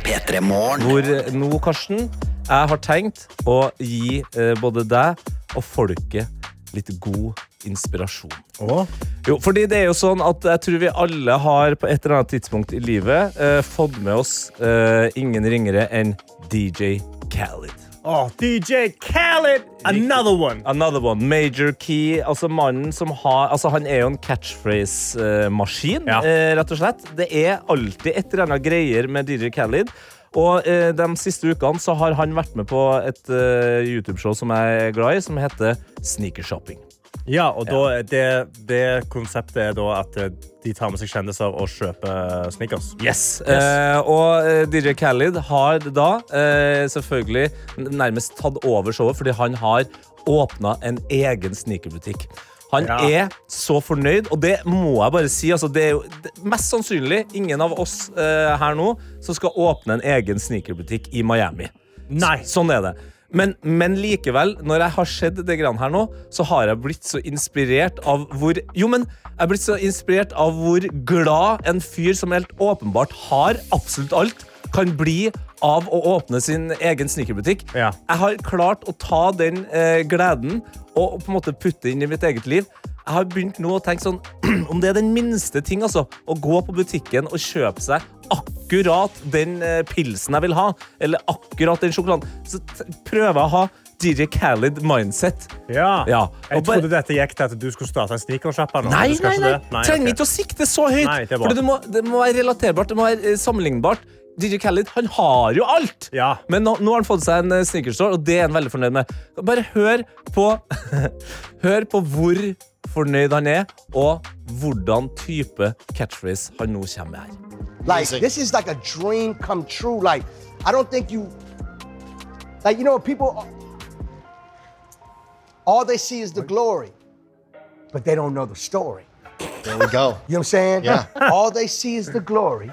P3 Hvor nå, Karsten, jeg har tenkt å gi eh, både deg og folket litt god inspirasjon. Åh, Jo, fordi det er jo sånn at jeg tror vi alle har på et eller annet tidspunkt i livet eh, fått med oss eh, ingen ringere enn DJ Khaled. Åh, DJ Khaled! Another one! Another one. Major Key. Altså mannen som har Altså Han er jo en catchphrase-maskin, Ja. eh, rett og slett. Det er alltid et eller annet greier med DJ Khaled. Og eh, de siste ukene så har han vært med på et eh, YouTube-show som jeg er glad i, som heter Sneakershopping. Ja, og da, det, det konseptet er da at eh, de tar med seg kjendiser og kjøper sneakers. Yes. Eh, og eh, DJ Khaled har da eh, selvfølgelig nærmest tatt over showet fordi han har åpna en egen sneakerbutikk. Han Ja. er så fornøyd, og det må jeg bare si. Altså, det er jo det, mest sannsynlig ingen av oss eh, her nå som skal åpne en egen sneakerbutikk i Miami. Nei. Sånn er det. Men, men likevel, når jeg har sett det grann her nå, så har jeg blitt så inspirert av hvor Jo, men jeg er blitt så inspirert av hvor glad en fyr som helt åpenbart har absolutt alt, kan bli av å åpne sin egen sneakerbutikk. Ja. Jeg har klart å ta den eh, gleden og på en måte putte inn i mitt eget liv. Jeg har begynt nå å tenke sånn Om det er den minste ting, altså, å gå på butikken og kjøpe seg akkurat den eh, pilsen jeg vil ha, eller akkurat den sjokoladen, så prøver jeg å ha DJ Khaled mindset. Ja. Ja, Jeg trodde dette gikk til at du skulle starte en sneakersjappe Nei, Nei, nei, nei. Trenger okay. ikke å sikte så høyt. Nei, det for det må, det må være relaterbart, det må være eh, sammenlignbart. DJ Khaled han har jo alt! Ja. Men nå, nå har han fått seg en eh, sneakerstore, og det er han veldig fornøyd med. Bare hør på Hør på hvor fornøyd han er, og hvordan type catchphrase han nå kommer med her. Like this is like a dream come true. Like I don't think you like you know people all they see is the glory, but they don't know the story. There we go. You know what I'm saying? Yeah. All they see is the glory,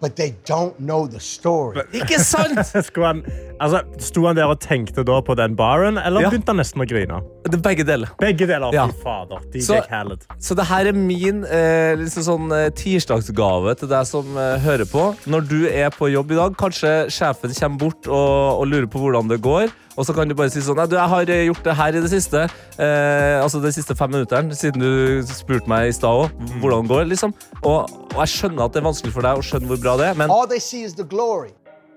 but they don't know the story. Ikke sant? Skulle han, altså, Sto han der og tenkte da på den baren, eller Ja. begynte han nesten å grine? Det begge deler. Begge deler. Ja. Fy fader. DJ Så- Khaled. Så det her er min eh, liksom sånn, eh, tirsdagsgave til deg som eh, hører på. Når du er på jobb i dag, kanskje sjefen kommer bort og, og lurer på hvordan det går. Og så kan du bare si sånn Nei, du, jeg har eh, gjort det her i det siste. Eh, altså de siste fem minuttene, siden du spurte meg i stad òg. Hvordan det går, liksom. Og, og jeg skjønner at det er vanskelig for deg å skjønne hvor bra det er, men All they see is the glory,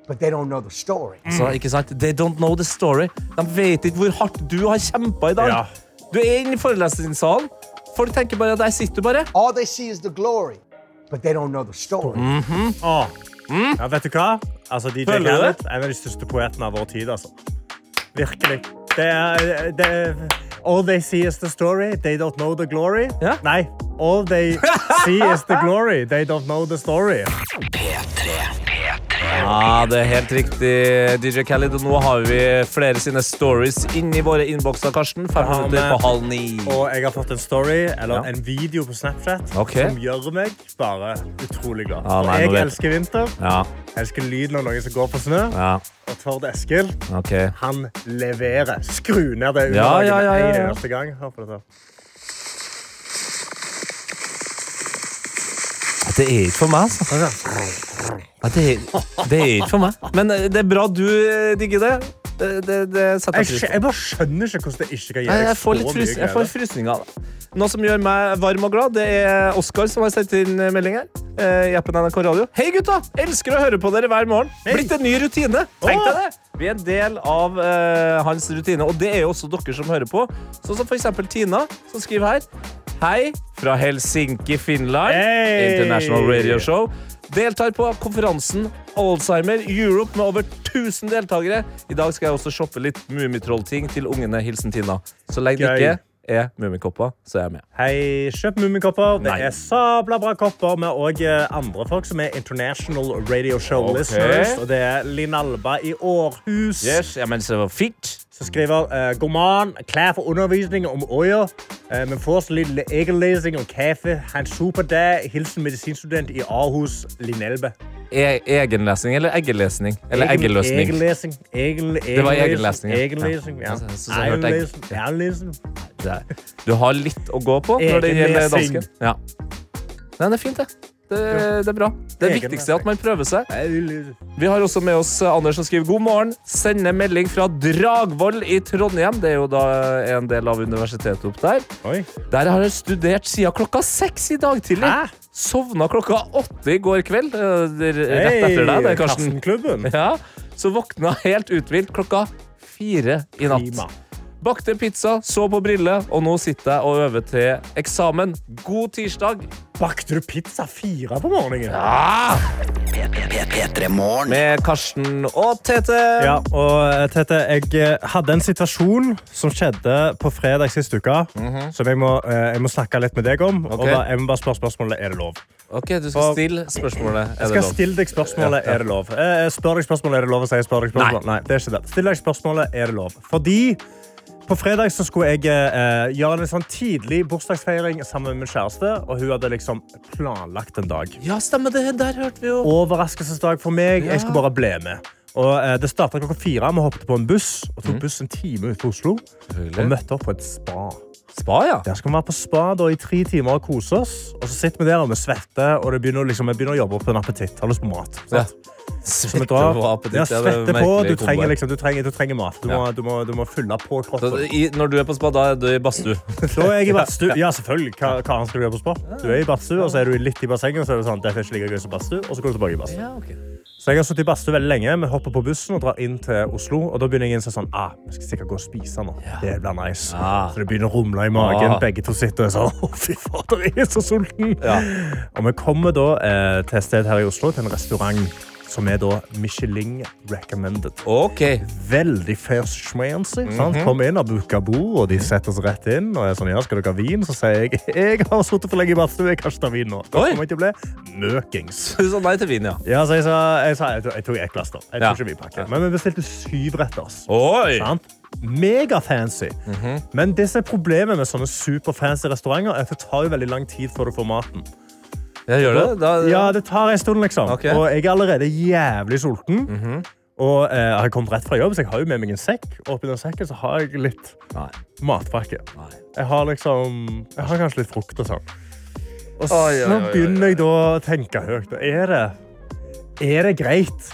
but they don't know the story. så, ikke sant? They don't know the story. De vet ikke hvor hardt du har kjempa i dag. Ja. Du er inne i forelesningssalen. Folk tenker bare at der sitter du bare. All they see is the glory, but they don't know the story. Åh. Ja, vet du hva? Altså, DJ Khaled er en av de største poetene av vår tid. Altså. Virkelig. Det er, det er All they see is the story, they don't know the glory. Ja. Nei. All they see is the glory, they don't know the story. Ja, det er helt riktig, DJ Khaled. Og nå har vi flere sine stories inn i våre innbokser, Karsten. Fem minutter på halv ni. Og jeg har fått en story, eller Ja. en video på Snapchat, okay. som gjør meg bare utrolig glad. Ja, Og nei, jeg elsker vinter. Ja, Jeg elsker lyden av noen som går på snø. ja, Og Tord Eskil, okay. han leverer. Skru ned det underlaget ja, ja, ja, ja. eneste gang. Hør på dette. Det er ikke for meg, altså. At det, det er ikke for meg. Men eh, det er bra du eh, digger det. Det, det, det setter Jeg, jeg pris på. jeg bare skjønner ikke hvordan det ikke kan gjøre jeg får litt frys, jeg får frysninger av det. Noe som gjør meg varm og glad, det er Oskar som har sendt inn melding her. eh, I appen NRK Radio. Hei, gutta! Elsker å høre på dere hver morgen. Blitt en ny rutine. Tenk deg det! Vi er en del av uh, hans rutine, og det er jo også dere som hører på. Sånn som for eksempel Tina, som skriver her. Hei fra Helsinki, Finland. Hey! International Radio Show. Deltar på konferansen Alzheimer Europe med over 1000 deltakere. I dag skal jeg også shoppe litt Mummitroll-ting til ungene. Hilsen Tina. Så lenge det ikke er Mummikopper, så er jeg med. Hei, kjøp Mummikopper. Det er sabla bra kopper med òg andre folk som er International Radio Show okay. listeners. Og det er Linn Alba i Århus. Yes, ja, men så fint. Som skriver uh, God morgen, klar for undervisning om øyer. Uh, men får så litt egellesing og kaffe. Ha en super dag. Hilsen medisinstudent i Aarhus, Linn Elbe. E egenlesning eller eggelesning? Eller Egen- eggeløsning? Egellesing. Egel, Det var egenlesning, ja. Egellesing, ja. Ja. Det er- Du har litt å gå på når det gjelder Egenlesing. dansken. Ja. Nei, det er fint, det. Det, det er bra. Det er viktigste er at man prøver seg. Vi har også med oss Anders som skriver god morgen. Sender melding fra Dragvoll i Trondheim. Det er jo da en del av universitetet opp der. Oi. Der har jeg studert siden klokka seks i dag tidlig. Hæ? Sovna klokka åtte i går kveld. eh, Rett etter deg, det, Karsten. Ja, så våkna helt uthvilt klokka fire i natt. Prima. Bakte pizza, så på briller, og nå sitter jeg og øver til eksamen. God tirsdag. Bakte du pizza fire på morgenen? Ja! P3 Morgen. Med Karsten og Tete. Ja, og eh, Tete, jeg eh, hadde en situasjon som skjedde på fredag sist uke, som jeg må, eh, jeg må snakke litt med deg om. Okay. Og da, jeg må bare spørre spørsmålet er det lov. Ok, du skal stille spørsmålet. Jeg Er det skal lov? stille deg spørsmålet Ja, ja. er det lov. Jeg Spør deg spørsmålet er det lov å si spør deg spørsmål. Nei. det er ikke det. Still deg spørsmålet er det lov. Fordi på fredag så skulle jeg eh, gjøre en sånn tidlig bursdagsfeiring sammen med min kjæreste, og hun hadde liksom planlagt en dag. Ja, stemmer det. Der hørte vi jo. Overraskelsesdag for meg. Ja. Jeg skulle bare bli med. Og eh, Det starta klokka fire. Vi hoppet på en buss og Mhm. tok buss en time ut til Oslo. Og møtte opp på et spa. Spa, ja. Der skal vi være på spa da, i tre timer og kose oss. Og så sitter vi der og vi svetter, og det begynner, liksom, vi begynner å jobbe opp en appetitt. Har lyst på mat. Ja. drar- på appetitt, Ja, svette på. Du trenger, liksom, du, trenger, du trenger mat. Du må, Ja. du, må, du må fylle på Så i, når du er på spa, da er du i badstue. Da er jeg i badstue. Ja, selvfølgelig. Hva, hva skal du gjøre på spa? Du er i badstue, og så er du litt i bassenget, og så er det sånn, det er ikke like gøy som badstue, og så går du tilbake i badstue. Så jeg har sittet i badstue veldig lenge. Vi hopper på bussen og drar inn til Oslo. Og da begynner jeg å innse sånn, ah, vi skal sikkert gå og spise nå. Det blir nice. Ja. Så det begynner å rumle i magen. Ja. Begge to sitter og sånn, å fy fader, jeg er så sulten. Og vi kommer da eh, til et sted her i Oslo, til en restaurant som er da Michelin recommended. Ok. Veldig first schmancy. Mm sant? Kom inn og booka bord, og de setter seg rett inn. Og jeg er sånn, ja, skal dere ha vin? Så sier jeg jeg har sittet for lenge i badstue, jeg kan ikke ta vin nå. Det kommer jeg til å bli møkings. Du sa nei til vin, ja. Ja, så jeg, sa, jeg, sa, jeg, jeg tok ett glass, da. Jeg Ja. tok ikke vinpakke. Men vi bestilte syvretters. Oi! Sant? Megafancy. Mhm. Men det som er problemet med sånne superfancy restauranter, er at det tar jo veldig lang tid før du får maten. Jeg gjør det. Da, Ja, det tar en stund, liksom. Ok. Mhm. Og jeg er allerede jævlig sulten. Og eh, jeg har kommet rett fra jobb, så jeg har jo med meg en sekk. Og oppi den sekken så har jeg litt Nei. matpakke. Nei. Jeg har liksom Jeg har kanskje litt frukt og sånn. Og så oi, oi, oi. begynner jeg da å tenke høyt. Er det, er det greit?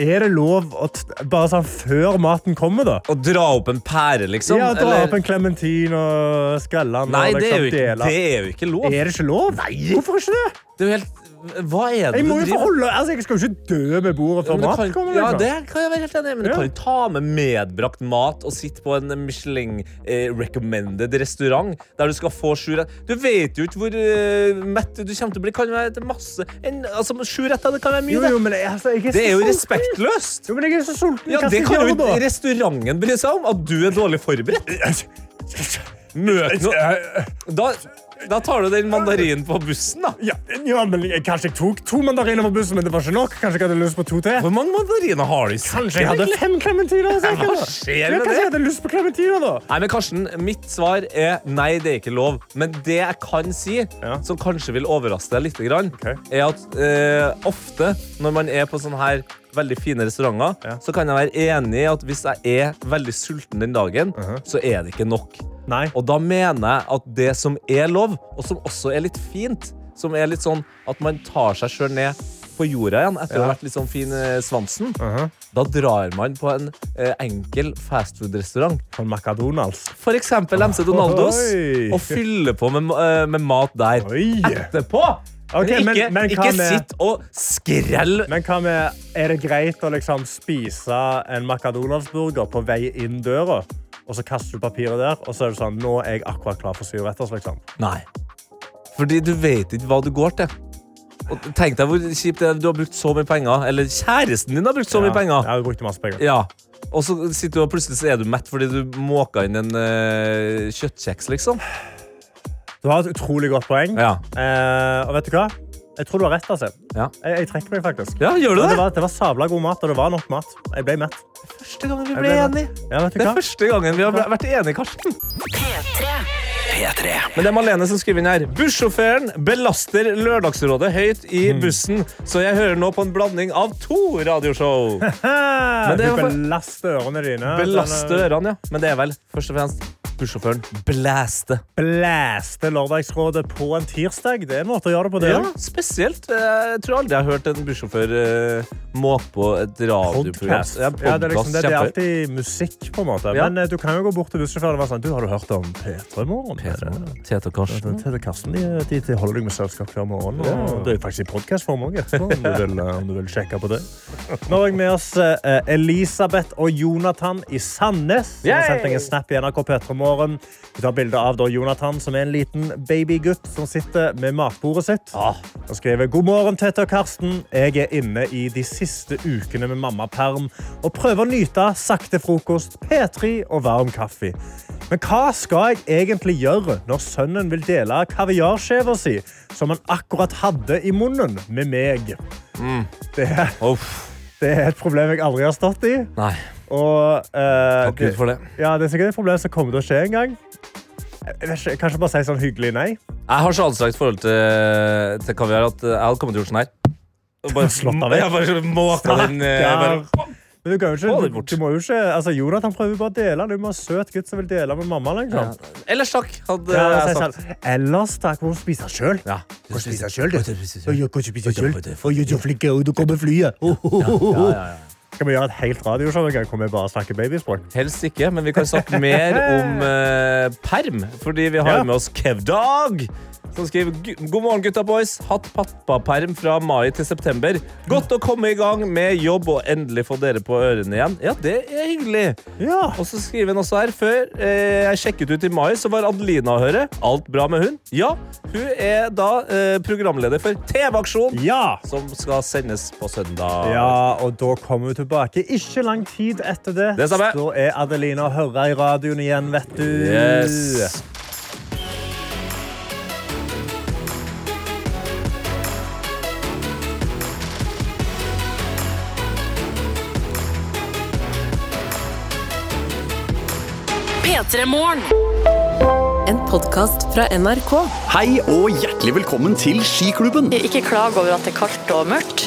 Er det lov å bare sånn før maten kommer, da? Å dra opp en pære, liksom? ja, dra eller- opp en klementin og skrelle den. Nei, og det er, liksom ikke, det er jo ikke lov. Er det ikke lov? Nei. Hvorfor ikke det? Det er jo helt Hva er det Jeg du driver forholde altså, Jeg skal jo ikke dø med bordet før mat kan, kommer. ja, liksom. det kan jeg være helt enig i, men du Ja. kan jo ta med medbrakt mat og sitte på en Michelin eh, recommended restaurant der du skal få sju retter. Du vet jo ikke hvor uh, mett du kommer til å bli. Kan være masse en, altså, Sju retter det kan være mye, Jo, jo, men jeg, altså, jeg er Det er jo respektløst. Jo, men jeg er så sulten. Ja, det kan jo ikke restauranten bry seg om. At du er dårlig forberedt. Møt noen da, da tar du den mandarinen på bussen, da. Ja, ja, men jeg, Kanskje jeg tok to mandariner på bussen, men det var ikke nok. Kanskje jeg hadde lyst på to til. Hvor mange mandariner har du i Kanskje jeg hadde fem klementiner i sekken. Hva skjer med det? jeg hadde lyst på klementiner, da. Nei, men Karsten, Mitt svar er nei, det er ikke lov. Men det jeg kan si, Ja. som kanskje vil overraske deg litt, okay. Er at eh, ofte når man er på sånne her veldig fine restauranter, Ja. så kan jeg være enig i at hvis jeg er veldig sulten den dagen, så er det ikke nok. Nei. Og da mener jeg at det som er lov, og som også er litt fint, som er litt sånn at man tar seg sjøl ned på jorda igjen etter å ha vært litt sånn fin i svansen, -huh. da drar man på en eh, enkel fastfood-restaurant. Sånn McDonald's. For eksempel MC Donaldos. Oi. Og fyller på med, eh, med mat der. Oi. Etterpå! Okay, men- ikke, men men ikke med- sitt og skrell Men hva med, er det greit å liksom spise en McDonald's-burger på vei inn døra, og så kaster du papiret der, og så er det sånn, nå er jeg akkurat klar for syv retters, liksom. Nei. Fordi du vet ikke hva du går til. Og tenk deg hvor kjipt det er. Du har brukt så mye penger. Eller kjæresten din har brukt så mye Ja, penger. Jeg har brukt masse penger. Ja. Og så sitter du og plutselig så er du mett fordi du måka inn en uh, kjøttkjeks, liksom. Du har et utrolig godt poeng. Ja. Eh, og vet du hva? Jeg tror du har rett, altså. Ja. Jeg, jeg trekker meg faktisk. ja, gjør du Men det? det, var, det var sabla god mat, og det var nok mat. Jeg ble mett. Første gangen vi Jeg ble ble enige. Ja, vet du Det hva? er første gangen vi har vært enige, Karsten. P3. P3. Men det er Malene som skriver inn her. Bussjåføren belaster Lørdagsrådet høyt i Hmm. bussen, så jeg hører nå på en blanding av to radioshow. Men det er jo du for- belaster ørene dine. Belaste Sånn, eh, ørene, ja. Men det er vel først og fremst bussjåføren blæste. Blæste Lørdagsrådet på en tirsdag. Det er en måte å gjøre det på. det. Ja, spesielt. Jeg tror aldri jeg har hørt en bussjåfør uh, måke på et radioprogram. Podcast. Ja, Ja, det, er liksom, det, det er alltid musikk, på en måte. Men eh, du kan jo gå bort til bussjåføren og være sånn Du, har du hørt om Petra i Morgen? Tete og Karsten. Tete og Karsten de, de, de holder deg med selskap hver morgen. Og det er faktisk i podkastform òg, om, eh, om du vil sjekke på det. Nå har jeg med oss uh, Elisabeth og Jonathan i Sandnes. Som har sendt en snap i NRK P3 Morgen. Vi tar bilde av Jonathan, som er en liten babygutt som sitter med matbordet sitt. Og skriver God morgen, Tete og Karsten. Jeg er inne i de siste ukene med mammaperm og prøver å nyte sakte frokost, P3 og varm kaffe. Men hva skal jeg egentlig gjøre når sønnen vil dele kaviarskiva si, som han akkurat hadde i munnen, med meg? Det, det er et problem jeg aldri har stått i. Nei, Og eh, takk Gud for det. ja, det er sikkert et problem som kommer til å skje en gang. Kanskje bare si sånn hyggelig nei? Jeg har så anstrengt forhold til, til kaviar at jeg hadde kommet til å gjort sånn her. Og Bare, Slått av vekk. Ja, den eh, bare, Men du, kan jo ikke, du, du må jo ikke altså, Jonathan prøver bare å dele. Du må ha søt gutt som vil dele med mamma. Liksom. Ellers takk, hadde Ja, jeg sagt. sånn, Ellers takk, må du spise sjøl. Ja. Og spise sjøl, du. Kan spise selv. Oi, jeg er Ja, ja, du kommer flyet. Skal vi gjøre et helt radioshow en gang hvor vi bare snakker babyspråk? Helst ikke, men vi kan snakke mer om eh, perm. Fordi vi har Ja. med oss Kevdog. Som skriver God morgen, gutta boys. Hatt pappaperm fra mai til september. Godt å komme i gang med jobb og endelig få dere på ørene igjen. Ja, det er hyggelig. Ja. Og så skriver han også her Før eh, jeg sjekket ut i mai, så var Adelina å høre. Alt bra med hun? Ja. Hun er da eh, programleder for TV-aksjon, Ja. som skal sendes på søndag. Ja, og da kommer hun tilbake ikke lang tid etter det. Det så er Adelina å høre i radioen igjen, vet du. Yes. P3 Morgen. En podkast fra NRK. Hei og hjertelig velkommen til Skiklubben. Ikke klag over at det er kaldt og mørkt,